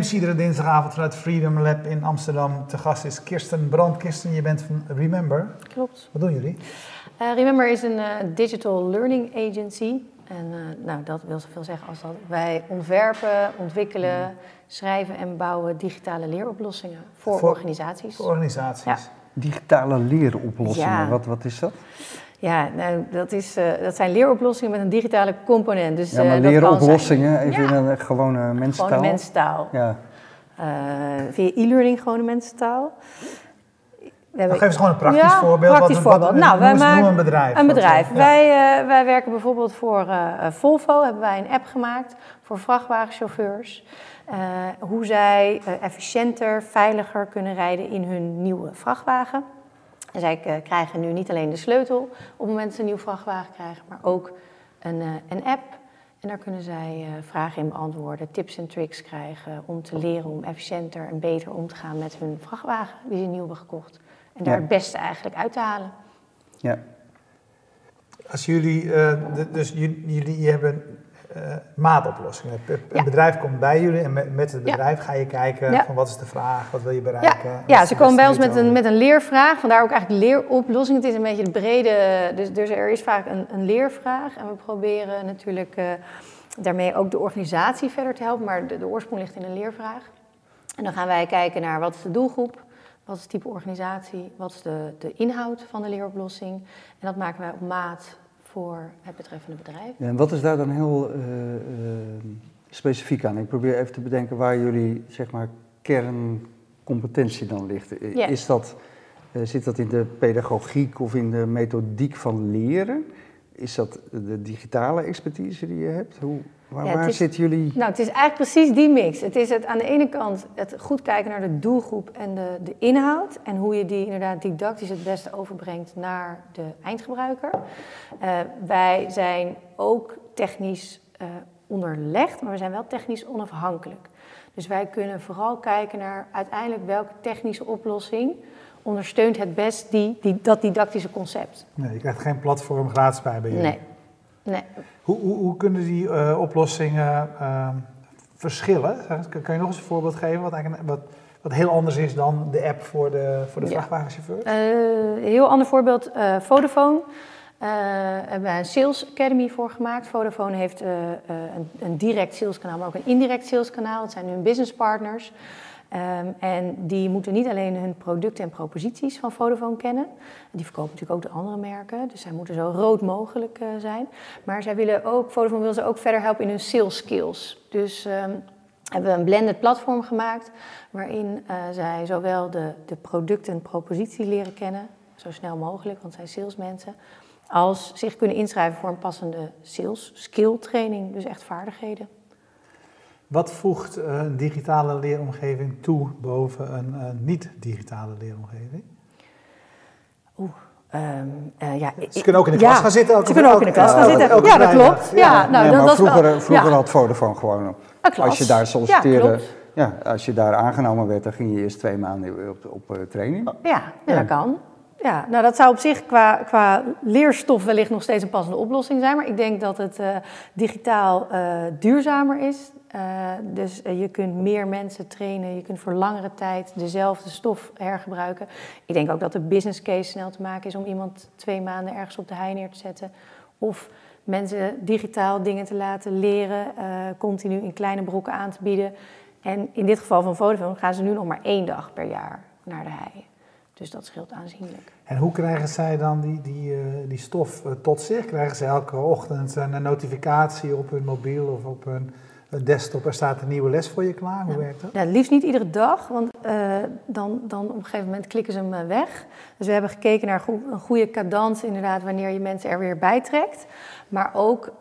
Topnames, iedere dinsdagavond vanuit Freedom Lab in Amsterdam. Te gast is Kirsten Brand. Kirsten, je bent van Remember. Klopt. Wat doen jullie? Uh, Remember is een uh, digital learning agency. En uh, nou, dat wil zoveel zeggen als dat wij ontwerpen, ontwikkelen, mm. schrijven en bouwen digitale leeroplossingen voor, voor organisaties. Voor organisaties. Ja. Digitale leeroplossingen, ja. wat, wat is dat? Ja, nou, dat, is, uh, dat zijn leeroplossingen met een digitale component. Dus, ja, maar uh, leeroplossingen, even ja. in een gewone mensentaal? Gewone mensentaal. Ja. Uh, via e-learning gewone mensentaal. We hebben... Geef eens gewoon een praktisch ja, voorbeeld. Praktisch wat, voorbeeld. Wat, nou, wij maken een bedrijf. Een bedrijf. Ja. Wij, wij werken bijvoorbeeld voor Volvo, hebben wij een app gemaakt voor vrachtwagenchauffeurs. hoe zij efficiënter, veiliger kunnen rijden in hun nieuwe vrachtwagen. En zij uh, krijgen nu niet alleen de sleutel op het moment dat ze een nieuwe vrachtwagen krijgen, maar ook een, uh, een app. En daar kunnen zij uh, vragen in beantwoorden, tips en tricks krijgen om te leren om efficiënter en beter om te gaan met hun vrachtwagen die ze nieuw hebben gekocht. En daar ja. het beste eigenlijk uit te halen. Ja. Als jullie, dus jullie, jullie hebben uh, maatoplossingen. Een ja. bedrijf komt bij jullie en met, met het bedrijf ja. ga je kijken ja. van wat is de vraag, wat wil je bereiken. Ja, ja ze komen bij ons met een, met een leervraag, vandaar ook eigenlijk leeroplossing. Het is een beetje de brede, dus, dus er is vaak een, een leervraag en we proberen natuurlijk uh, daarmee ook de organisatie verder te helpen, maar de, de oorsprong ligt in een leervraag. En dan gaan wij kijken naar wat is de doelgroep, wat is het type organisatie, wat is de, de inhoud van de leeroplossing. En dat maken wij op maat voor het betreffende bedrijf. Ja, en wat is daar dan heel uh, uh, specifiek aan? Ik probeer even te bedenken waar jullie zeg maar, kerncompetentie dan ligt. Ja. Is dat, uh, zit dat in de pedagogiek of in de methodiek van leren? Is dat de digitale expertise die je hebt? Hoe, waar ja, waar is, zitten jullie? Nou, het is eigenlijk precies die mix. Het is het, aan de ene kant het goed kijken naar de doelgroep en de, de inhoud. En hoe je die inderdaad didactisch het beste overbrengt naar de eindgebruiker. Uh, wij zijn ook technisch uh, onderlegd, maar we zijn wel technisch onafhankelijk. Dus wij kunnen vooral kijken naar uiteindelijk welke technische oplossing ondersteunt het best die, die, dat didactische concept. Nee, je krijgt geen platform gratis bij bij jullie. Nee. Nee. Hoe, hoe, hoe kunnen die uh, oplossingen uh, verschillen? Kan je nog eens een voorbeeld geven wat, eigenlijk, wat, wat heel anders is dan de app voor de, voor de ja. vrachtwagenchauffeur? Een uh, heel ander voorbeeld, uh, Vodafone. Hebben wij een Sales Academy voor gemaakt. Vodafone heeft een, een, direct saleskanaal, maar ook een indirect saleskanaal. Dat zijn hun business partners. Um, en die moeten niet alleen hun producten en proposities van Vodafone kennen. Die verkopen natuurlijk ook de andere merken. Dus zij moeten zo rood mogelijk uh, zijn. Maar zij willen ook, Vodafone wil ze ook verder helpen in hun sales skills. Dus um, hebben we een blended platform gemaakt. Waarin uh, zij zowel de, de producten en propositie leren kennen. Zo snel mogelijk, want zij zijn salesmensen. Als zich kunnen inschrijven voor een passende sales skill training. Dus echt vaardigheden. Wat voegt een digitale leeromgeving toe boven een, een niet-digitale leeromgeving? Oeh. Um, uh, ja, ze kunnen ook in de klas ja, gaan zitten. Ze kunnen ook in de klas gaan zitten. Ja, dat klopt. Ja, nou, nee, dat, vroeger, wel, vroeger had Vodafone gewoon... Als je daar solliciteerde... Ja, als je daar aangenomen werd, dan ging je eerst twee maanden op, op uh, training. Ja, dat kan. Ja, nou dat zou op zich qua, qua leerstof wellicht nog steeds een passende oplossing zijn. Maar ik denk dat het uh, digitaal uh, duurzamer is. Uh, dus je kunt meer mensen trainen, je kunt voor langere tijd dezelfde stof hergebruiken. Ik denk ook dat de business case snel te maken is om iemand twee maanden ergens op de hei neer te zetten. Of mensen digitaal dingen te laten leren, continu in kleine brokken aan te bieden. En in dit geval van Vodafone gaan ze nu nog maar één dag per jaar naar de hei. Dus dat scheelt aanzienlijk. En hoe krijgen zij dan die, die, uh, die stof uh, tot zich? Krijgen ze elke ochtend een notificatie op hun mobiel of op hun desktop? Er staat een nieuwe les voor je klaar. Hoe werkt dat? Ja, liefst niet iedere dag, want uh, dan, dan op een gegeven moment klikken ze hem weg. Dus we hebben gekeken naar go een goede cadans, inderdaad, wanneer je mensen er weer bij trekt. Maar ook,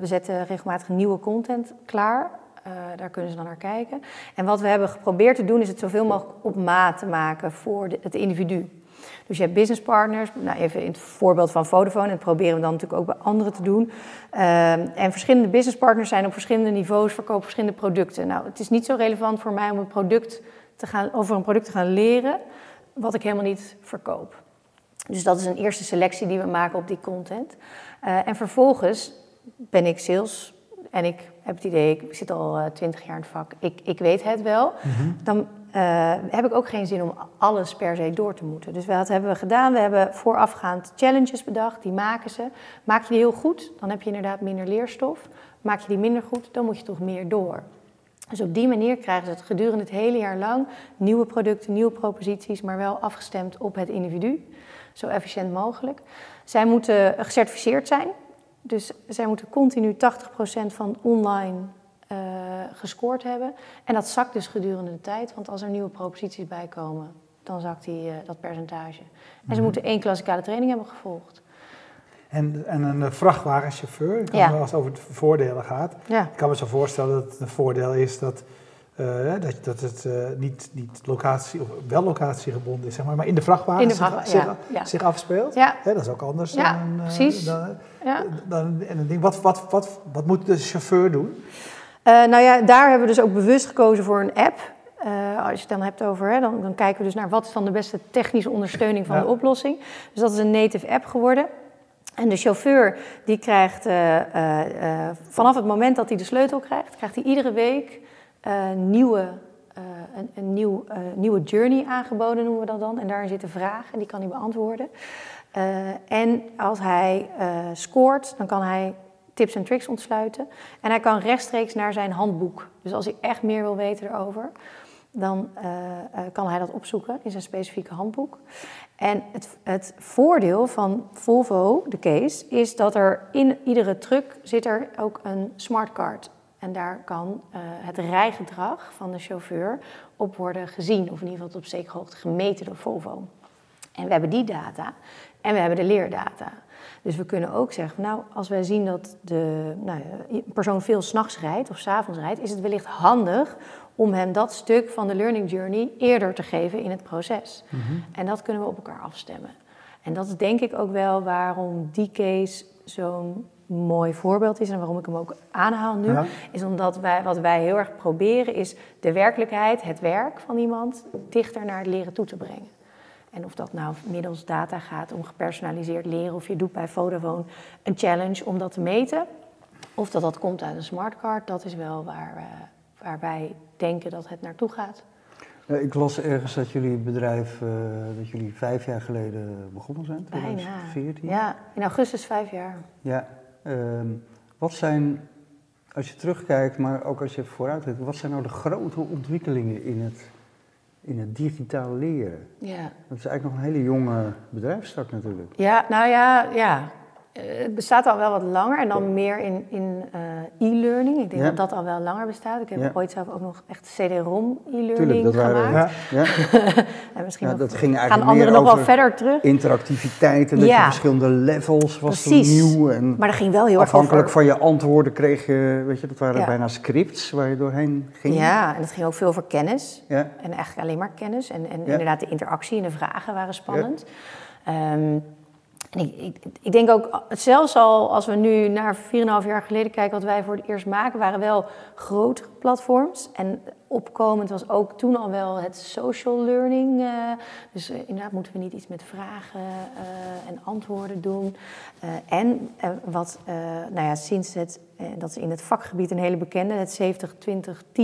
we zetten regelmatig nieuwe content klaar. Uh, daar kunnen ze dan naar kijken. En wat we hebben geprobeerd te doen, is het zoveel mogelijk op maat te maken voor het individu. Dus je hebt business partners, nou even in het voorbeeld van Vodafone, en dat proberen we dan natuurlijk ook bij anderen te doen. Uh, en verschillende business partners zijn op verschillende niveaus, verkopen verschillende producten. Nou, het is niet zo relevant voor mij om een product te gaan, over een product te gaan leren, wat ik helemaal niet verkoop. Dus dat is een eerste selectie die we maken op die content. Uh, en vervolgens ben ik sales en ik heb het idee, ik zit al twintig jaar in het vak, ik, ik weet het wel, mhm. dan heb ik ook geen zin om alles per se door te moeten. Dus wat hebben we gedaan? We hebben voorafgaand challenges bedacht, die maken ze. Maak je die heel goed, dan heb je inderdaad minder leerstof. Maak je die minder goed, dan moet je toch meer door. Dus op die manier krijgen ze het gedurende het hele jaar lang nieuwe producten, nieuwe proposities, maar wel afgestemd op het individu. Zo efficiënt mogelijk. Zij moeten gecertificeerd zijn. Dus zij moeten continu 80% van online uh, gescoord hebben. En dat zakt dus gedurende de tijd, want als er nieuwe proposities bij komen, dan zakt die, uh, dat percentage. En ze mhm. moeten één klassikale training hebben gevolgd. En, en een vrachtwagenchauffeur, ik ja. als het over voordelen gaat. Ja. Ik kan me zo voorstellen dat het een voordeel is dat, uh, dat, dat het uh, niet, niet locatie, of wel locatiegebonden is, zeg maar, maar in de vrachtwagen, in de vrachtwagen zich, ja. zich, afspeelt. Ja. dat is ook anders ja, dan, uh, precies. Dan, dan, en een ding. Wat, wat, wat, wat moet de chauffeur doen? nou ja, daar hebben we dus ook bewust gekozen voor een app. als je het dan hebt over, hè, dan, dan, kijken we dus naar wat is dan de beste technische ondersteuning van de oplossing. Dus dat is een native app geworden. En de chauffeur die krijgt uh, uh, vanaf het moment dat hij de sleutel krijgt, krijgt hij iedere week nieuwe, een, een nieuw, nieuwe journey aangeboden, noemen we dat dan. En daarin zitten vragen, die kan hij beantwoorden. en als hij scoort, dan kan hij tips en tricks ontsluiten. En hij kan rechtstreeks naar zijn handboek. Dus als hij echt meer wil weten erover, dan kan hij dat opzoeken in zijn specifieke handboek. En het, het, voordeel van Volvo, de case, is dat er in iedere truck zit er ook een smartcard. En daar kan uh, het rijgedrag van de chauffeur op worden gezien, of in ieder geval op zekere hoogte gemeten door Volvo. En we hebben die data en we hebben de leerdata. Dus we kunnen ook zeggen, nou, als wij zien dat de nou, een persoon veel s'nachts rijdt of s'avonds rijdt, is het wellicht handig om hem dat stuk van de learning journey eerder te geven in het proces. Mhm. En dat kunnen we op elkaar afstemmen. En dat is denk ik ook wel waarom die case zo'n mooi voorbeeld is en waarom ik hem ook aanhaal nu, is omdat wij, wat wij heel erg proberen is de werkelijkheid, het werk van iemand, dichter naar het leren toe te brengen. En of dat nou middels data gaat om gepersonaliseerd leren, of je doet bij Vodafone een challenge om dat te meten, of dat dat komt uit een smartcard, dat is wel waar, uh, waar wij denken dat het naartoe gaat. ik las ergens dat jullie bedrijf, uh, dat jullie vijf jaar geleden begonnen zijn, 2014. Ja, in augustus vijf jaar. Ja, wat zijn, als je terugkijkt, maar ook als je vooruit kijkt, wat zijn nou de grote ontwikkelingen in het, in het digitaal leren? Ja. Dat is eigenlijk nog een hele jonge bedrijfstak natuurlijk. Ja, nou ja, ja. Eh, het bestaat al wel wat langer en dan meer in, in uh, e-learning. Ik denk dat dat al wel langer bestaat. Ik heb ooit zelf ook nog echt CD-ROM e-learning gemaakt. ja, ja. en misschien dat ging gaan anderen nog wel verder terug. Interactiviteit en dat je verschillende levels was Precies. nieuw. En maar dat ging wel heel erg Afhankelijk van je antwoorden kreeg je, weet je, dat waren bijna scripts waar je doorheen ging. Ja, en dat ging ook veel over kennis. En eigenlijk alleen maar kennis. En, en inderdaad de interactie en de vragen waren spannend. Um, ik, ik, ik, denk ook, zelfs al als we nu naar 4,5 jaar geleden kijken wat wij voor het eerst maken, waren wel grotere platforms. En opkomend was ook toen al wel het social learning. Uh, dus uh, inderdaad moeten we niet iets met vragen uh, en antwoorden doen. en wat, nou ja, sinds het, dat is in het vakgebied een hele bekende, het 70-20-10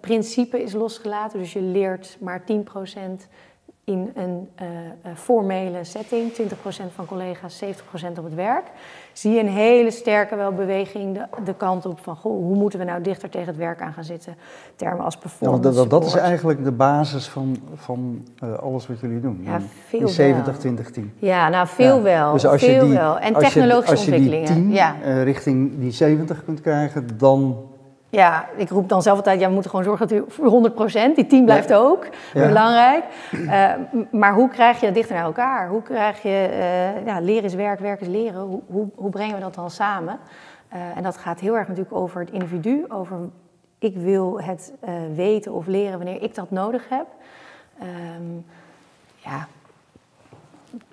principe is losgelaten. Dus je leert maar 10% in een uh, formele setting, 20% van collega's, 70% op het werk, zie je een hele sterke wel beweging de, de kant op van goh, hoe moeten we nou dichter tegen het werk aan gaan zitten. Termen als performance. Ja, dat, dat, is eigenlijk de basis van, van uh, alles wat jullie doen. Ja, veel 70, 20, 10. Ja, nou veel ja. wel. Dus als veel je die, wel. En technologische als je, als je ontwikkelingen. Die 10, ja. richting die 70 kunt krijgen, dan ja, ik roep dan zelf altijd, ja, we moeten gewoon zorgen dat u voor 100% die team blijft ook, belangrijk. Uh, maar hoe krijg je dat dichter naar elkaar? Hoe krijg je, uh, ja, leren is werk, werk is leren. Hoe, hoe, hoe brengen we dat dan samen? Uh, en dat gaat heel erg natuurlijk over het individu, over ik wil het weten of leren wanneer ik dat nodig heb. Um, ja,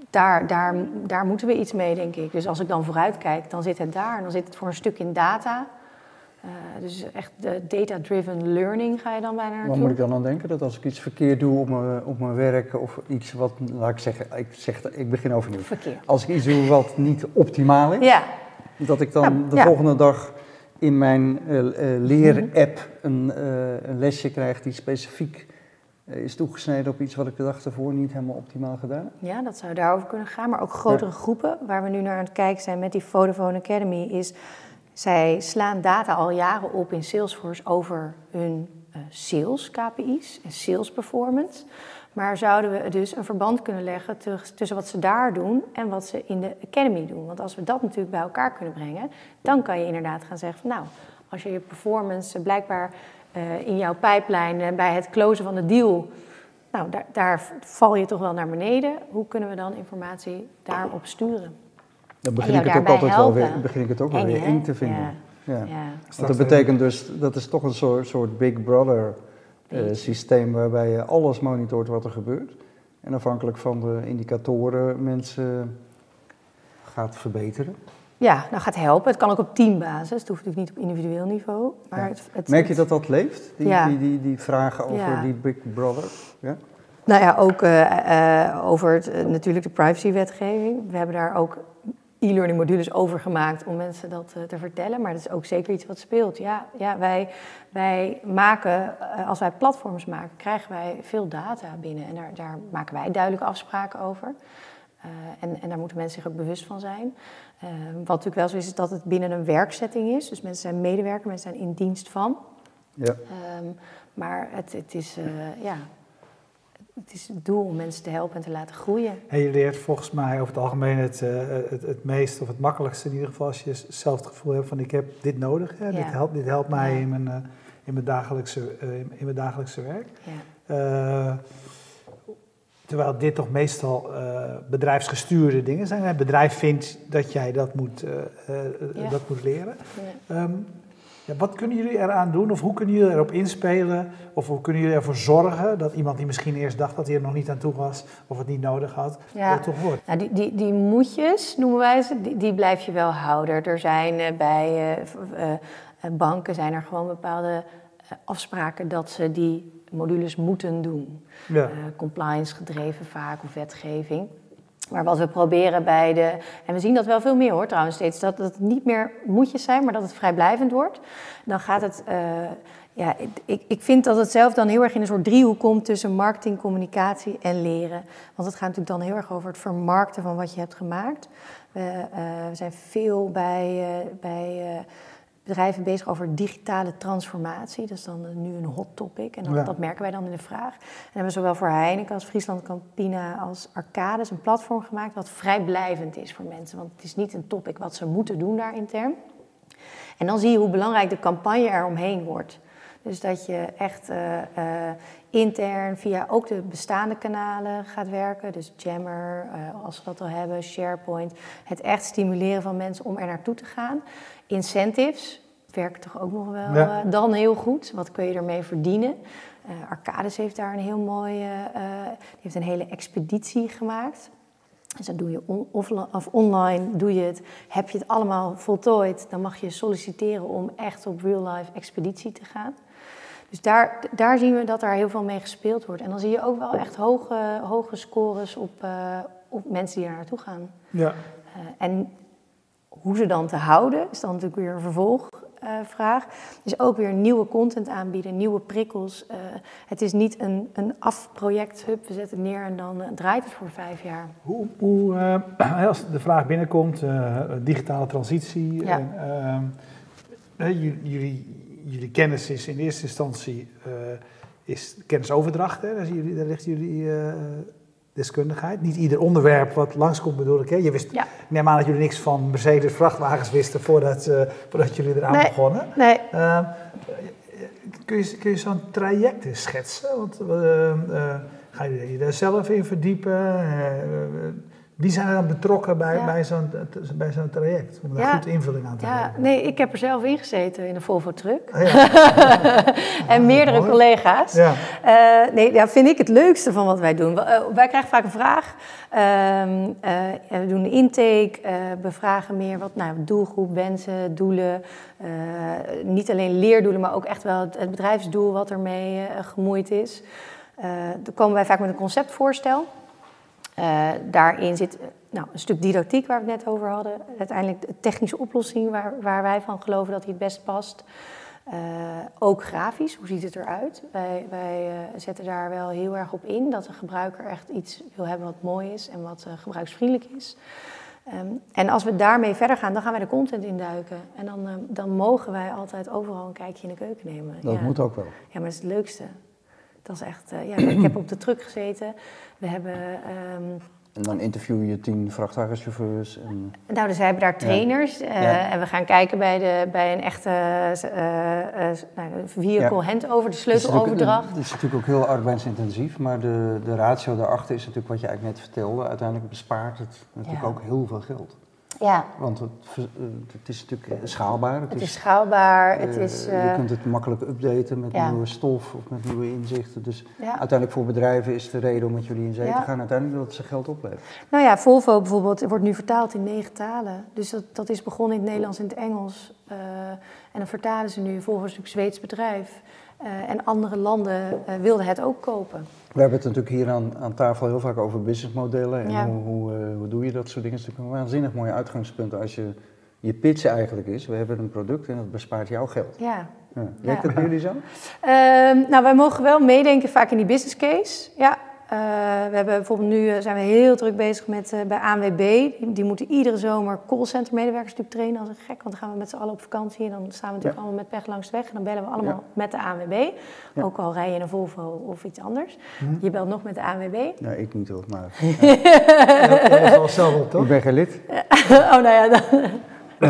daar, daar, daar moeten we iets mee, denk ik. Dus als ik dan vooruit kijk, dan zit het daar. Dan zit het voor een stuk in data. Uh, dus echt de data-driven learning ga je dan bijna naartoe. Wat moet ik dan aan denken? Dat als ik iets verkeerd doe op mijn, op mijn werk of iets wat, laat ik zeggen, ik, zeg, ik begin overnieuw. Verkeer. Als ik iets doe wat niet optimaal is, ja. Dat ik dan de volgende dag in mijn uh, leerapp een, een, lesje krijg die specifiek is toegesneden op iets wat ik de dag ervoor niet helemaal optimaal gedaan Ja, dat zou daarover kunnen gaan. Maar ook grotere groepen, waar we nu naar aan het kijken zijn met die Vodafone Academy, is zij slaan data al jaren op in Salesforce over hun sales KPI's en sales performance. Maar zouden we dus een verband kunnen leggen tussen wat ze daar doen en wat ze in de academy doen? Want als we dat natuurlijk bij elkaar kunnen brengen, dan kan je inderdaad gaan zeggen van nou, als je je performance blijkbaar uh, in jouw pijplijn bij het closen van de deal, nou daar, daar, val je toch wel naar beneden. Hoe kunnen we dan informatie daarop sturen? Dan begin ik het ook altijd wel weer, begin ik het ook wel weer in te vinden. Ja. ja. Want dat betekent dus, dat is toch een soort, soort Big Brother uh, systeem waarbij je alles monitort wat er gebeurt. En afhankelijk van de indicatoren mensen gaat verbeteren. Ja, nou gaat helpen. Het kan ook op teambasis. Het hoeft natuurlijk niet op individueel niveau. Maar het, het, Merk je dat dat leeft? Die, ja. die, die, die, vragen over die Big Brother? Ja? Nou ja, ook uh, uh, over het, natuurlijk de privacywetgeving. We hebben daar ook e-learning modules overgemaakt om mensen dat uh, te vertellen. Maar dat is ook zeker iets wat speelt. Ja, ja wij, wij maken, uh, als wij platforms maken, krijgen wij veel data binnen. En daar, daar maken wij duidelijke afspraken over. Uh, en, en daar moeten mensen zich ook bewust van zijn. wat natuurlijk wel zo is, is dat het binnen een werkzetting is. Dus mensen zijn medewerker, mensen zijn in dienst van. Ja. Um, maar het, het is, ja, het is het doel om mensen te helpen en te laten groeien. En je leert volgens mij over het algemeen het, uh, het, het meest of het makkelijkste in ieder geval als je zelf het gevoel hebt van ik heb dit nodig. Hè? Dit, helpt, dit helpt mij in, mijn, uh, in, mijn dagelijkse, uh, in mijn dagelijkse werk. Ja. terwijl dit toch meestal bedrijfsgestuurde dingen zijn. Het bedrijf vindt dat jij dat moet, dat moet leren. Um, ja, wat kunnen jullie eraan doen of hoe kunnen jullie erop inspelen of hoe kunnen jullie ervoor zorgen dat iemand die misschien eerst dacht dat hij er nog niet aan toe was of het niet nodig had, ja. dat toch wordt? Nou, die, die, die moedjes, noemen wij ze, die, die blijf je wel houden. Er zijn uh, bij uh, uh, banken zijn er gewoon bepaalde afspraken dat ze die modules moeten doen. Ja. compliance gedreven vaak of wetgeving. Maar wat we proberen bij de. En we zien dat wel veel meer hoor trouwens steeds. Dat, het niet meer moedjes zijn, maar dat het vrijblijvend wordt. Dan gaat het. Uh, ja, ik, ik vind dat het zelf dan heel erg in een soort driehoek komt tussen marketing, communicatie en leren. Want het gaat natuurlijk dan heel erg over het vermarkten van wat je hebt gemaakt. We, uh, we zijn veel bij. Uh, bij bedrijven bezig over digitale transformatie. Dat is dan nu een hot topic en dat, dat merken wij dan in de vraag. En hebben we zowel voor Heineken als Friesland Campina als Arcades een platform gemaakt wat vrijblijvend is voor mensen. Want het is niet een topic wat ze moeten doen daar intern. En dan zie je hoe belangrijk de campagne eromheen wordt. Dus dat je echt uh, uh, intern via ook de bestaande kanalen gaat werken. Dus Jammer, uh, als we dat al hebben, SharePoint. Het echt stimuleren van mensen om er naartoe te gaan. Incentives werken toch ook nog wel ja. dan heel goed. Wat kun je ermee verdienen? Arcades heeft daar een heel mooie, die heeft een hele expeditie gemaakt. Dus dan doe je offline, of online, doe je het, heb je het allemaal voltooid, dan mag je solliciteren om echt op real-life expeditie te gaan. Dus daar, daar zien we dat er heel veel mee gespeeld wordt. En dan zie je ook wel echt hoge, hoge scores op, uh, op mensen die er naartoe gaan. Ja. Uh, en hoe ze dan te houden, is dan natuurlijk weer een vervolgvraag. Dus ook weer nieuwe content aanbieden, nieuwe prikkels. Uh, het is niet een, een afproject, hup, we zetten het neer en dan draait het voor vijf jaar. Hoe, hoe als de vraag binnenkomt, digitale transitie. Ja. En, jullie jullie kennis is in eerste instantie uh, is kennisoverdracht. Hè? Daar, jullie, daar ligt jullie uh, deskundigheid. Niet ieder onderwerp wat langskomt bedoel ik. Hè? Je wist, ja. Ik neem aan dat jullie niks van Mercedes vrachtwagens wisten voordat, uh, voordat jullie eraan nee, begonnen. Nee. Ehm, kun je, kun je zo'n traject schetsen? Want, ga je je daar zelf in verdiepen? Wie zijn er dan betrokken bij, bij zo'n bij zo'n traject? Om daar goed invulling aan te ja, geven. Nee, ik heb er zelf in gezeten in een Volvo truck. Oh, en meerdere collega's. Ja. Uh, nee, ja, vind ik het leukste van wat wij doen. Uh, wij krijgen vaak een vraag. Uh, we doen een intake, bevragen meer wat nou, doelgroep, wensen, doelen. niet alleen leerdoelen, maar ook echt wel het, het bedrijfsdoel wat ermee gemoeid is. dan komen wij vaak met een conceptvoorstel. Uh, daarin zit nou, een stuk didactiek waar we het net over hadden. Uiteindelijk de technische oplossing waar, waar wij van geloven dat die het best past. Uh, ook grafisch, hoe ziet het eruit? Wij, wij uh, zetten daar wel heel erg op in dat de gebruiker echt iets wil hebben wat mooi is en wat uh, gebruiksvriendelijk is. Um, en als we daarmee verder gaan, dan gaan wij de content induiken. En dan, dan mogen wij altijd overal een kijkje in de keuken nemen. Dat moet ook wel. Ja, maar dat is het leukste. Dat is echt, ja, ik heb op de truck gezeten. We hebben um, en dan interview je tien vrachtwagenchauffeurs. En... Nou, dus hebben daar trainers. Uh, En we gaan kijken bij, de, bij een echte uh, uh, nou, vehicle handover, de sleuteloverdracht. Het is natuurlijk ook heel arbeidsintensief, maar de, de ratio daarachter is natuurlijk wat je eigenlijk net vertelde. Uiteindelijk bespaart het natuurlijk ook heel veel geld. Ja. Want het, eh, het is natuurlijk eh, schaalbaar. Het, is, schaalbaar. Het uh, is, Je kunt het makkelijk updaten met nieuwe stof of met nieuwe inzichten. Dus uiteindelijk voor bedrijven is de reden om met jullie in zee te gaan uiteindelijk dat ze geld oplevert. Nou ja, Volvo bijvoorbeeld wordt nu vertaald in negen talen. Dus dat, dat is begonnen in het Nederlands en het Engels. en dan vertalen ze nu. Volvo is een Zweeds bedrijf. en andere landen wilden het ook kopen. We hebben het natuurlijk hier aan, aan tafel heel vaak over businessmodellen en hoe, hoe, uh, hoe, doe je dat soort dingen. Het is natuurlijk een waanzinnig mooi uitgangspunt als je je pitch eigenlijk is. We hebben een product en dat bespaart jouw geld. Ja. ja. Werkt dat bij jullie zo? Uh, nou, wij mogen wel meedenken vaak in die business case. Ja, we hebben bijvoorbeeld nu uh, zijn we heel druk bezig met uh, bij ANWB. Die, die, moeten iedere zomer callcenter medewerkers natuurlijk trainen als een gek. Want dan gaan we met z'n allen op vakantie en dan staan we natuurlijk ja. allemaal met pech langs de weg. En dan bellen we allemaal ja. met de ANWB. Ja. Ook al rij je in een Volvo of iets anders. Mm. Je belt nog met de ANWB. Nee, ik niet hoor, maar... dat is wel zelf op, toch? Ik ben geen lid. oh, nou ja, dan...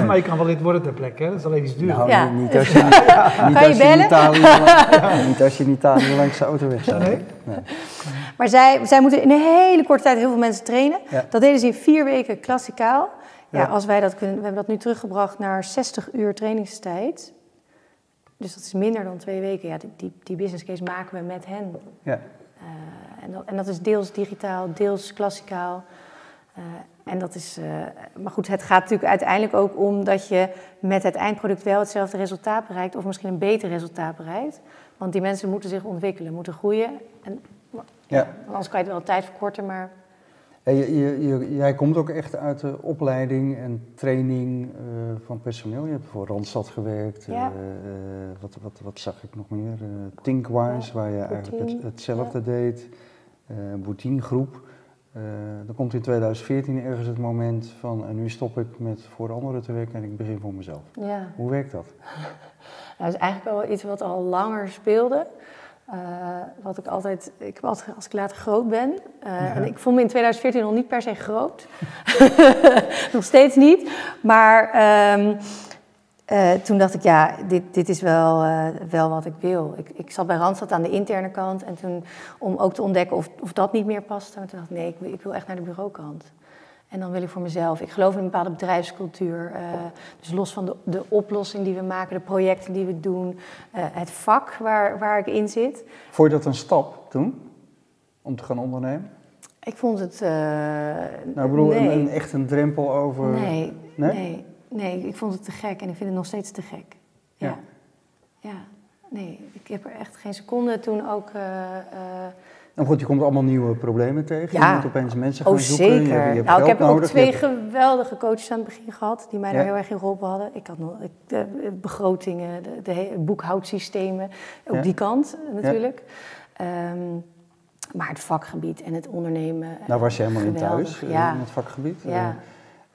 Maar je kan wel lid worden ter plekke, hè? dat is alleen iets duur. Nou, ja. niet, als je, niet, niet, als je in Italië, ja. niet als je in Italië langs de autoweg staat. Nee? nee. Maar zij, zij moeten in een hele korte tijd heel veel mensen trainen. Ja. Dat deden ze in vier weken klassikaal. Ja, ja, als wij dat kunnen, we hebben dat nu teruggebracht naar 60 uur trainingstijd. Dus dat is minder dan twee weken. Ja, die, die, die business case maken we met hen. Ja. Uh, en, dat, en dat is deels digitaal, deels klassikaal. Uh, en dat is, uh, maar goed, het gaat natuurlijk uiteindelijk ook om dat je met het eindproduct wel hetzelfde resultaat bereikt, of misschien een beter resultaat bereikt. Want die mensen moeten zich ontwikkelen, moeten groeien. En, ja. Anders kan je het wel tijd verkorten, maar. Ja, je, je, jij komt ook echt uit de opleiding en training uh, van personeel. Je hebt voor Randstad gewerkt. Ja. Uh, wat, wat, wat zag ik nog meer? Thinkwise, waar je eigenlijk het, hetzelfde deed. Boutine Groep. Uh, dan komt in 2014 ergens het moment van en nu stop ik met voor anderen te werken en ik begin voor mezelf. Ja. Hoe werkt dat? Nou, dat is eigenlijk wel iets wat al langer speelde. Uh, wat ik altijd, ik als ik later groot ben, uh, ja. en ik vond me in 2014 nog niet per se groot, nog steeds niet, maar um, uh, toen dacht ik, ja, dit, dit is wel, wel wat ik wil. Ik, ik zat bij Randstad aan de interne kant en toen om ook te ontdekken of, of dat niet meer paste. En toen dacht ik, nee, ik, ik wil echt naar de bureaukant. En dan wil ik voor mezelf. Ik geloof in een bepaalde bedrijfscultuur. Uh, dus los van de, de oplossing die we maken, de projecten die we doen, het vak waar, waar ik in zit. Vond je dat een stap toen, om te gaan ondernemen? Ik vond het. nou, ik bedoel, nee. een, een, echt een drempel over. Nee, nee. nee. Nee, ik vond het te gek en ik vind het nog steeds te gek. Ja. Ja, ja. nee, ik heb er echt geen seconde toen ook... Uh, nou goed, je komt allemaal nieuwe problemen tegen. Ja. Je moet opeens mensen gaan oh, zoeken. Zeker. Je hebt, je hebt nou, ik heb nodig. ook twee hebt... geweldige coaches aan het begin gehad die mij ja. daar heel erg in geholpen hadden. Ik had nog de begrotingen, de, de boekhoudsystemen, ook ja. die kant natuurlijk. Um, maar het vakgebied en het ondernemen. Nou was je helemaal geweldig. in thuis, ja. in het vakgebied. Ja.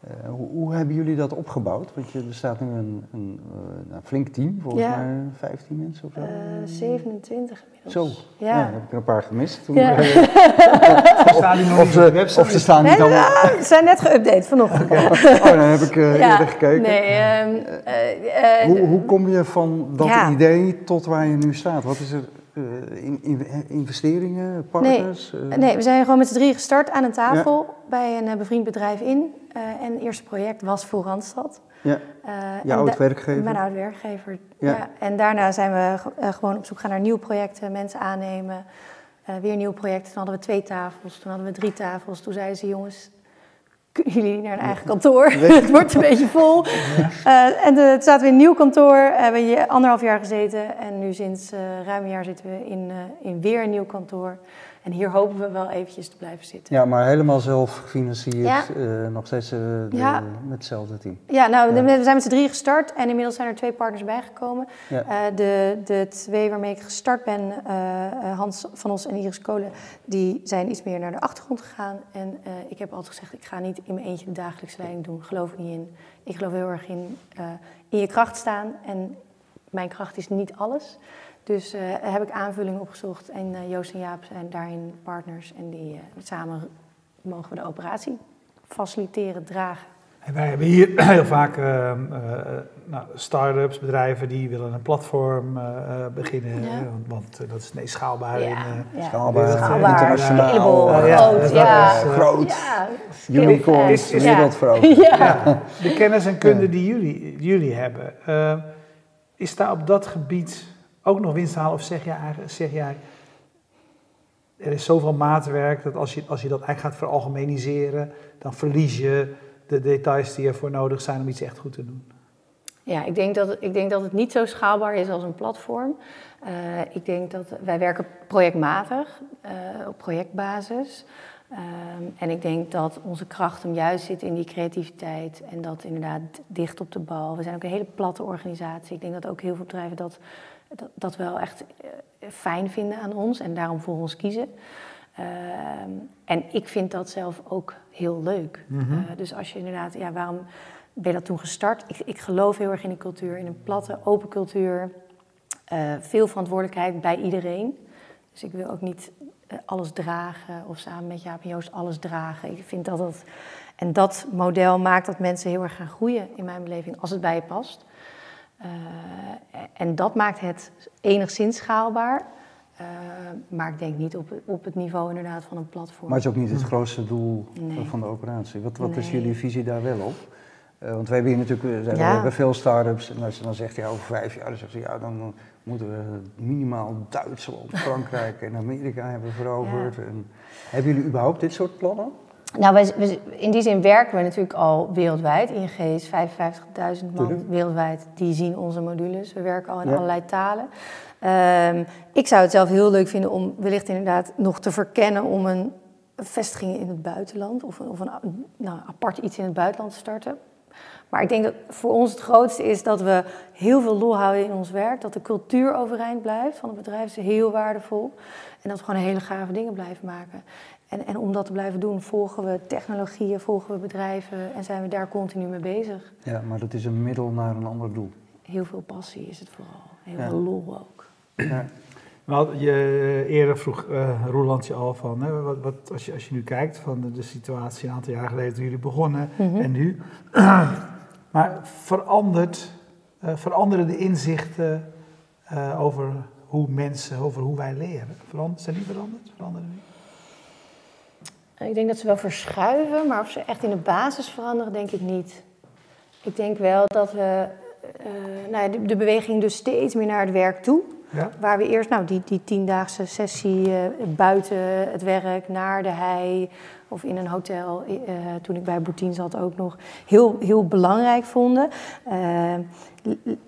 Uh, hoe, hoe, hebben jullie dat opgebouwd? Want je, er staat nu een, een nou, flink team, volgens ja. mij 15 mensen of zo. Uh, 27 inmiddels. Zo, ja. ja. heb ik er een paar gemist. Toen ja. staan die nog of, ze, of ze staan niet allemaal... Ze zijn net geüpdate vanochtend. oh, dan heb ik uh, ja. eerder gekeken. Nee, um, hoe, hoe kom je van dat idee tot waar je nu staat? Wat is er in, in, investeringen, partners? Nee, uh, nee, we zijn gewoon met z'n drie gestart aan een tafel ja. bij een uh, bevriend bedrijf in. en het eerste project was voor Randstad. Ja, je oud werkgever? Mijn oud werkgever, ja. ja. En daarna zijn we gewoon op zoek gaan naar nieuwe projecten, mensen aannemen. weer nieuwe projecten. Toen hadden we twee tafels, toen hadden we drie tafels. Toen zeiden ze, jongens, jullie naar een eigen kantoor? het wordt een beetje vol. Uh, en toen zaten we in een nieuw kantoor, hebben we anderhalf jaar gezeten. En nu sinds uh, ruim een jaar zitten we in, uh, in weer een nieuw kantoor. En hier hopen we wel eventjes te blijven zitten. Ja, maar helemaal zelf gefinancierd, ja. nog steeds de, met hetzelfde team. Ja, nou, we zijn met z'n drie gestart en inmiddels zijn er twee partners bijgekomen. de, de twee waarmee ik gestart ben, Hans van Os en Iris Kolen, die zijn iets meer naar de achtergrond gegaan. En ik heb altijd gezegd, ik ga niet in mijn eentje de dagelijkse leiding doen, geloof ik niet in. Ik geloof heel erg in, in je kracht staan en mijn kracht is niet alles. Dus uh, heb ik aanvullingen opgezocht en uh, Joost en Jaap zijn daarin partners en die uh, samen mogen we de operatie faciliteren, dragen. En wij hebben hier heel vaak ehm, nou, start-ups, bedrijven die willen een platform beginnen, ja. want, dat is nee, schaalbaar. Ja, ja. Schaalbaar, schaalbaar internationaal, groot, ja, groot, unicorns, wereldveroverd. Ja. De kennis en kunde die jullie, jullie hebben, is daar op dat gebied ook nog winst halen? Of zeg jij, zeg jij er is zoveel maatwerk dat als je, als je dat eigenlijk gaat veralgemeniseren, dan verlies je de details die ervoor nodig zijn om iets echt goed te doen? Ja, ik denk dat, ik denk dat het niet zo schaalbaar is als een platform. Uh, ik denk dat wij werken projectmatig, uh, op projectbasis. Um, en ik denk dat onze kracht hem juist zit in die creativiteit en dat inderdaad dicht op de bal. We zijn ook een hele platte organisatie. Ik denk dat ook heel veel bedrijven dat dat, dat wel echt eh, fijn vinden aan ons en daarom voor ons kiezen. Ehm, en ik vind dat zelf ook heel leuk. Mhm. Eh, dus als je inderdaad, ja, waarom ben je dat toen gestart? Ik, ik geloof heel erg in die cultuur, in een platte, open cultuur. Uh, veel verantwoordelijkheid bij iedereen. Dus ik wil ook niet alles dragen of samen met Jaap en Joost alles dragen. Ik vind dat dat. En dat model maakt dat mensen heel erg gaan groeien in mijn beleving als het bij je past. Uh, en dat maakt het enigszins schaalbaar. Uh, maar ik denk niet op, op het niveau inderdaad van een platform. Maar het is ook niet het grootste doel van de operatie. Wat, wat is jullie visie daar wel op? Uh, want we hebben hier natuurlijk we hebben veel start-ups. En als je dan zegt, ja, over vijf jaar, dan zegt ze, ja, dan moeten we minimaal Duitsland, Frankrijk en Amerika hebben veroverd. Ja. En, hebben jullie überhaupt dit soort plannen? Nou, wij, in die zin werken we natuurlijk al wereldwijd. ING is 55.000 man wereldwijd, die zien onze modules. We werken al in allerlei talen. Um, ik zou het zelf heel leuk vinden om wellicht inderdaad nog te verkennen om een vestiging in het buitenland of, of een nou, apart iets in het buitenland te starten. Maar ik denk dat voor ons het grootste is dat we heel veel lol houden in ons werk. Dat de cultuur overeind blijft van het bedrijf is heel waardevol. En dat we gewoon hele gave dingen blijven maken. En, en om dat te blijven doen, volgen we technologieën, volgen we bedrijven en zijn we daar continu mee bezig. Ja, maar dat is een middel naar een ander doel. Heel veel passie is het vooral. Heel veel lol ook. Ja. Nou, je eerder vroeg uh, Roelandje al van, hè, wat, wat, als, je, als je nu kijkt van de, de situatie een aantal jaar geleden toen jullie begonnen mhm. en nu. maar verandert, uh, veranderen de inzichten uh, over hoe mensen, over hoe wij leren? Veranderd, zijn die veranderd? Veranderen die? Ik denk dat ze wel verschuiven, maar of ze echt in de basis veranderen, denk ik niet. Ik denk wel dat we uh, nou, de, de, beweging dus steeds meer naar het werk toe. Ja. Waar we eerst nou, die, die tiendaagse sessie uh, buiten het werk, naar de hei of in een hotel, uh, toen ik bij Boutine zat ook nog, heel, heel belangrijk vonden.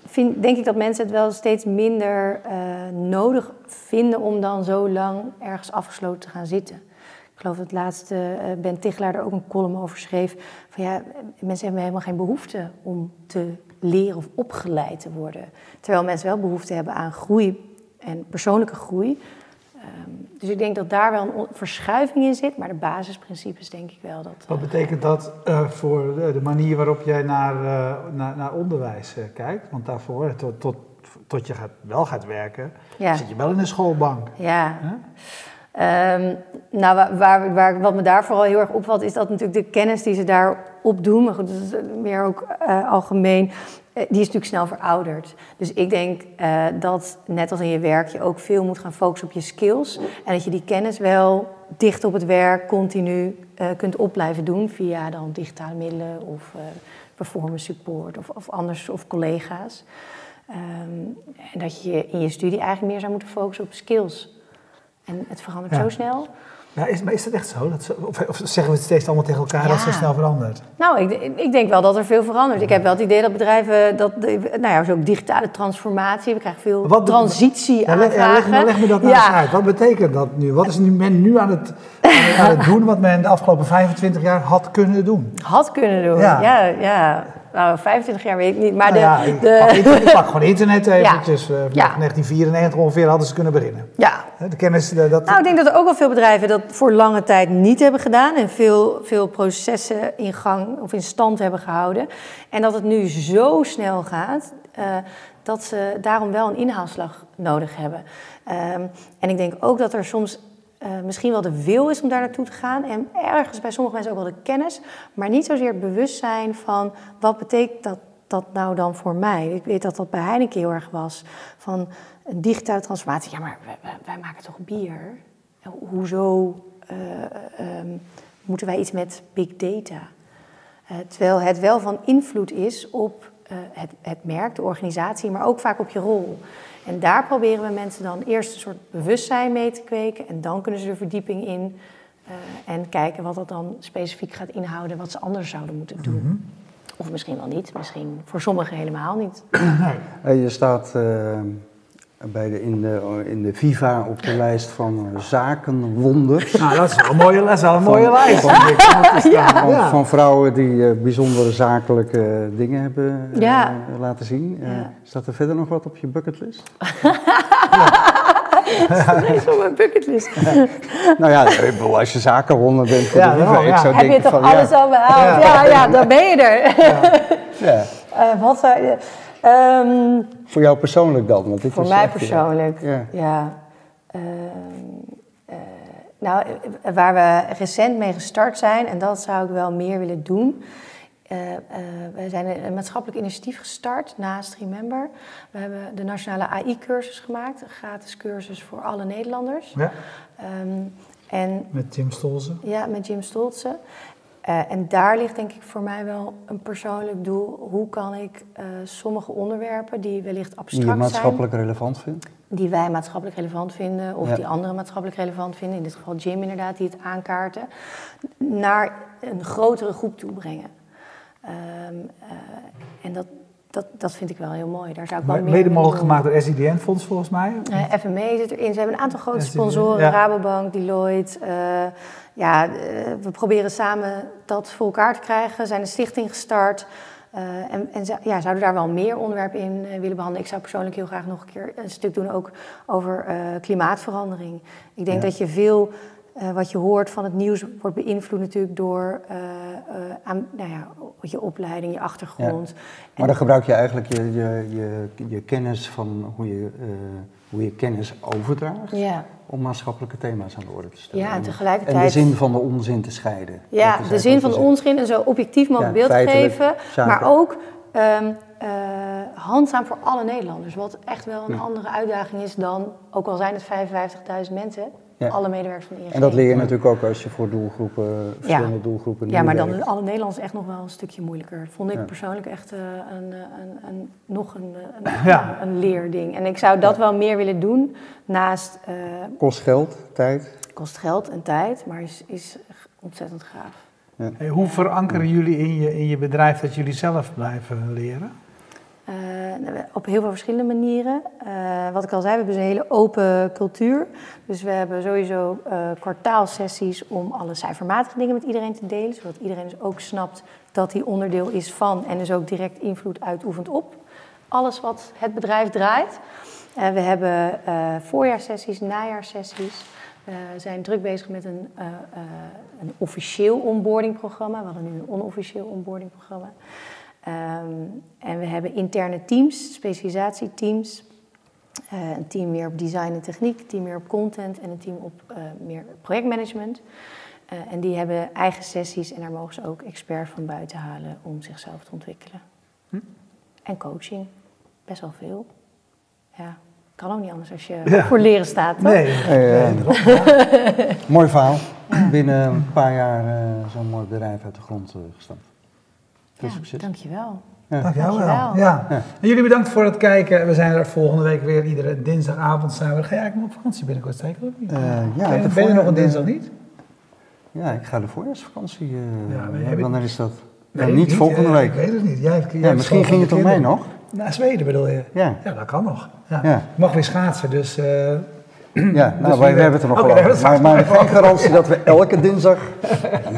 Vind, denk ik dat mensen het wel steeds minder nodig vinden om dan zo lang ergens afgesloten te gaan zitten. Ik geloof dat laatste uh, Ben Tichelaar er ook een column over schreef. Van ja, mensen hebben helemaal geen behoefte om te leren of opgeleid te worden. Terwijl mensen wel behoefte hebben aan groei en persoonlijke groei. Um, dus ik denk dat daar wel een verschuiving in zit, maar de basisprincipes denk ik wel dat. Wat betekent dat uh, voor de, manier waarop jij naar, uh, naar, naar, onderwijs kijkt? Want daarvoor, tot, tot, tot je gaat, wel gaat werken, ja. zit je wel in de schoolbank. Ja. Huh? Um, nou, waar, waar, wat me daar vooral heel erg opvalt, is dat natuurlijk de kennis die ze daar opdoen, maar goed, dat is meer ook uh, algemeen, uh, die is natuurlijk snel verouderd. Dus ik denk dat, net als in je werk, je ook veel moet gaan focussen op je skills. En dat je die kennis wel dicht op het werk continu kunt op blijven doen via dan digitale middelen of performance support of, of anders, of collega's. Um, en dat je in je studie eigenlijk meer zou moeten focussen op skills. En het verandert zo snel. Ja, is, maar is dat echt zo? Dat of, of, zeggen we het steeds allemaal tegen elkaar dat het zo snel verandert? Nou, ik, ik, denk wel dat er veel verandert. Ik heb wel het idee dat bedrijven, dat, nou ja, zo digitale transformatie, we krijgen veel Wat, transitie aan ja, leg, leg, me dat nou eens uit. Wat betekent dat nu? Wat is men nu aan het, aan het doen wat men de afgelopen 25 jaar had kunnen doen? Had kunnen doen, ja. ja, Nou, 25 jaar weet ik niet, maar nou de... Ja, de... Pak, pak, gewoon internet eventjes. Ja. Uh, ja. 1994 ongeveer hadden ze kunnen beginnen. Ja, de kennis, dat... Nou, ik denk dat er ook wel veel bedrijven dat voor lange tijd niet hebben gedaan en veel, veel processen in gang of in stand hebben gehouden. En dat het nu zo snel gaat uh, dat ze daarom wel een inhaalslag nodig hebben. Um, en ik denk ook dat er soms uh, misschien wel de wil is om daar naartoe te gaan. En ergens bij sommige mensen ook wel de kennis, maar niet zozeer het bewustzijn van wat betekent dat, dat nou dan voor mij. Ik weet dat dat bij Heineken heel erg was. Van een digitale transformatie. Ja, maar wij, maken toch bier? Hoezo uh, um, moeten wij iets met big data? Uh, terwijl het wel van invloed is op het, het merk, de organisatie, maar ook vaak op je rol. En daar proberen we mensen dan eerst een soort bewustzijn mee te kweken. En dan kunnen ze de verdieping in. en kijken wat dat dan specifiek gaat inhouden, wat ze anders zouden moeten doen. Mm -hmm. Of misschien wel niet, misschien voor sommigen helemaal niet. Je staat bij de, in, de, in de Viva op de lijst van zakenwonders. Nou, dat is wel een mooie, is wel een mooie lijst. Van, ja. van, vrouwen die uh, bijzondere zakelijke dingen hebben uh, ja. laten zien. Uh, staat er verder nog wat op je bucketlist? dat is op mijn bucketlist. nou ja, als je zakenwonder bent voor de Viva, ik zou Heb denken je toch van, alles al behaald? Ja, ja, dan ben je er. ja. wat zou je... Um, voor jou persoonlijk dan? Want dit voor mij persoonlijk, ja. ja. Uh, uh, nou, waar we recent mee gestart zijn, en dat zou ik wel meer willen doen. Uh, we zijn een maatschappelijk initiatief gestart naast Remember. We hebben de nationale AI-cursus gemaakt, een gratis cursus voor alle Nederlanders. Ja. Um, en, met Jim Stolze? Ja, met Jim Stolze. Uh, en daar ligt denk ik voor mij wel een persoonlijk doel. Hoe kan ik uh, sommige onderwerpen die wellicht abstract zijn... Die je maatschappelijk relevant vindt? Die wij maatschappelijk relevant vinden, of die anderen maatschappelijk relevant vinden. In dit geval Jim inderdaad, die het aankaarten. Naar een grotere groep toe brengen. Um, uh, en dat, dat, dat vind ik wel heel mooi. Daar zou ik wel meer Mede mogelijk gemaakt door SIDN-fonds volgens mij? Uh, FME zit erin. Ze hebben een aantal grote sponsoren. Ja. Rabobank, Deloitte. Ja, uh, we proberen samen dat voor elkaar te krijgen. We zijn een stichting gestart. en en ja, zouden daar wel meer onderwerpen in willen behandelen. Ik zou persoonlijk heel graag nog een keer een stuk doen ook over klimaatverandering. Ik denk ja. dat je veel uh, wat je hoort van het nieuws wordt beïnvloed natuurlijk door aan, nou ja, je opleiding, je achtergrond. Ja. Maar dan gebruik je eigenlijk je, je, je, je kennis van hoe je, hoe je kennis overdraagt ja. om maatschappelijke thema's aan de orde te stellen. Ja, en tegelijkertijd... En de zin van de onzin te scheiden. Ja, de zin van de onzin en zo objectief mogelijk beeld te geven. Zaken. Maar ook um, handzaam voor alle Nederlanders. Wat echt wel een andere uitdaging is dan, ook al zijn het 55.000 mensen ja. alle medewerkers van ING. En dat leer je natuurlijk ook als je voor doelgroepen, verschillende ja. doelgroepen Ja, maar dan alle Nederlands echt nog wel een stukje moeilijker. vond ik ja. persoonlijk echt uh, een, een, een, nog een, een, leerding. En ik zou dat wel meer willen doen naast... Uh, kost geld, tijd? Kost geld en tijd, maar is, is ontzettend gaaf. Hey, hoe verankeren jullie in je, in je bedrijf dat jullie zelf blijven leren? Uh, op heel veel verschillende manieren. Uh, wat ik al zei, we hebben dus een hele open cultuur. Dus we hebben sowieso uh, kwartaalsessies om alle cijfermatige dingen met iedereen te delen. Zodat iedereen dus ook snapt dat die onderdeel is van en dus ook direct invloed uitoefent op alles wat het bedrijf draait. we hebben voorjaarssessies, najaarssessies. We zijn druk bezig met een, een officieel onboardingprogramma. We hadden nu een onofficieel onboardingprogramma. Um, en we hebben interne teams, specialisatieteams. Uh, een team meer op design en techniek, een team meer op content en een team op uh, meer projectmanagement. Uh, en die hebben eigen sessies en daar mogen ze ook experts van buiten halen om zichzelf te ontwikkelen. Hm? En coaching, best wel veel. Ja, kan ook niet anders als je ja. voor leren staat. Toch? Nee, nee, nee mooi verhaal. Ja. Binnen een paar jaar zo'n mooi bedrijf uit de grond gestampt. Veel ja, succes. Dankjewel. Ja. Dankjewel. Dankjewel. Ja. En jullie bedankt voor het kijken. We zijn er volgende week weer. Iedere dinsdagavond zijn we. Ga jij eigenlijk nog op vakantie binnenkort zeker? Uh, ja, ben, ben je nog een dinsdag niet? Ja, ik ga de voorjaarsvakantie. Uh, ja, wanneer is dat? niet volgende uh, week. Ik weet het niet. Jij, jij ja, misschien ging het om mij nog. Naar Zweden bedoel je? Ja. Ja, dat kan nog. Ja. ja. Ik mag weer schaatsen, dus... Uh, ja, nou, dus wij, we hebben het er nog okay, wel over. Maar, maar geen garantie dat we elke dinsdag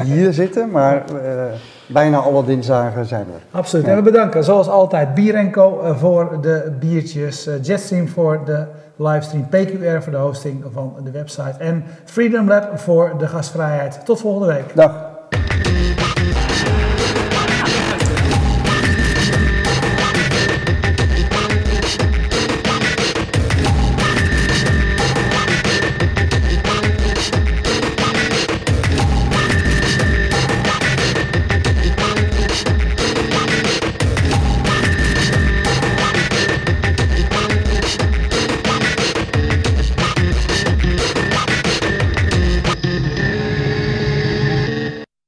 hier zitten, maar uh, bijna alle dinsdagen zijn we. Absoluut. Ja. En we bedanken zoals altijd Bier Co voor de biertjes, Jetstream voor de livestream, PQR voor de hosting van de website en Freedom Lab voor de gastvrijheid. Tot volgende week. Dag.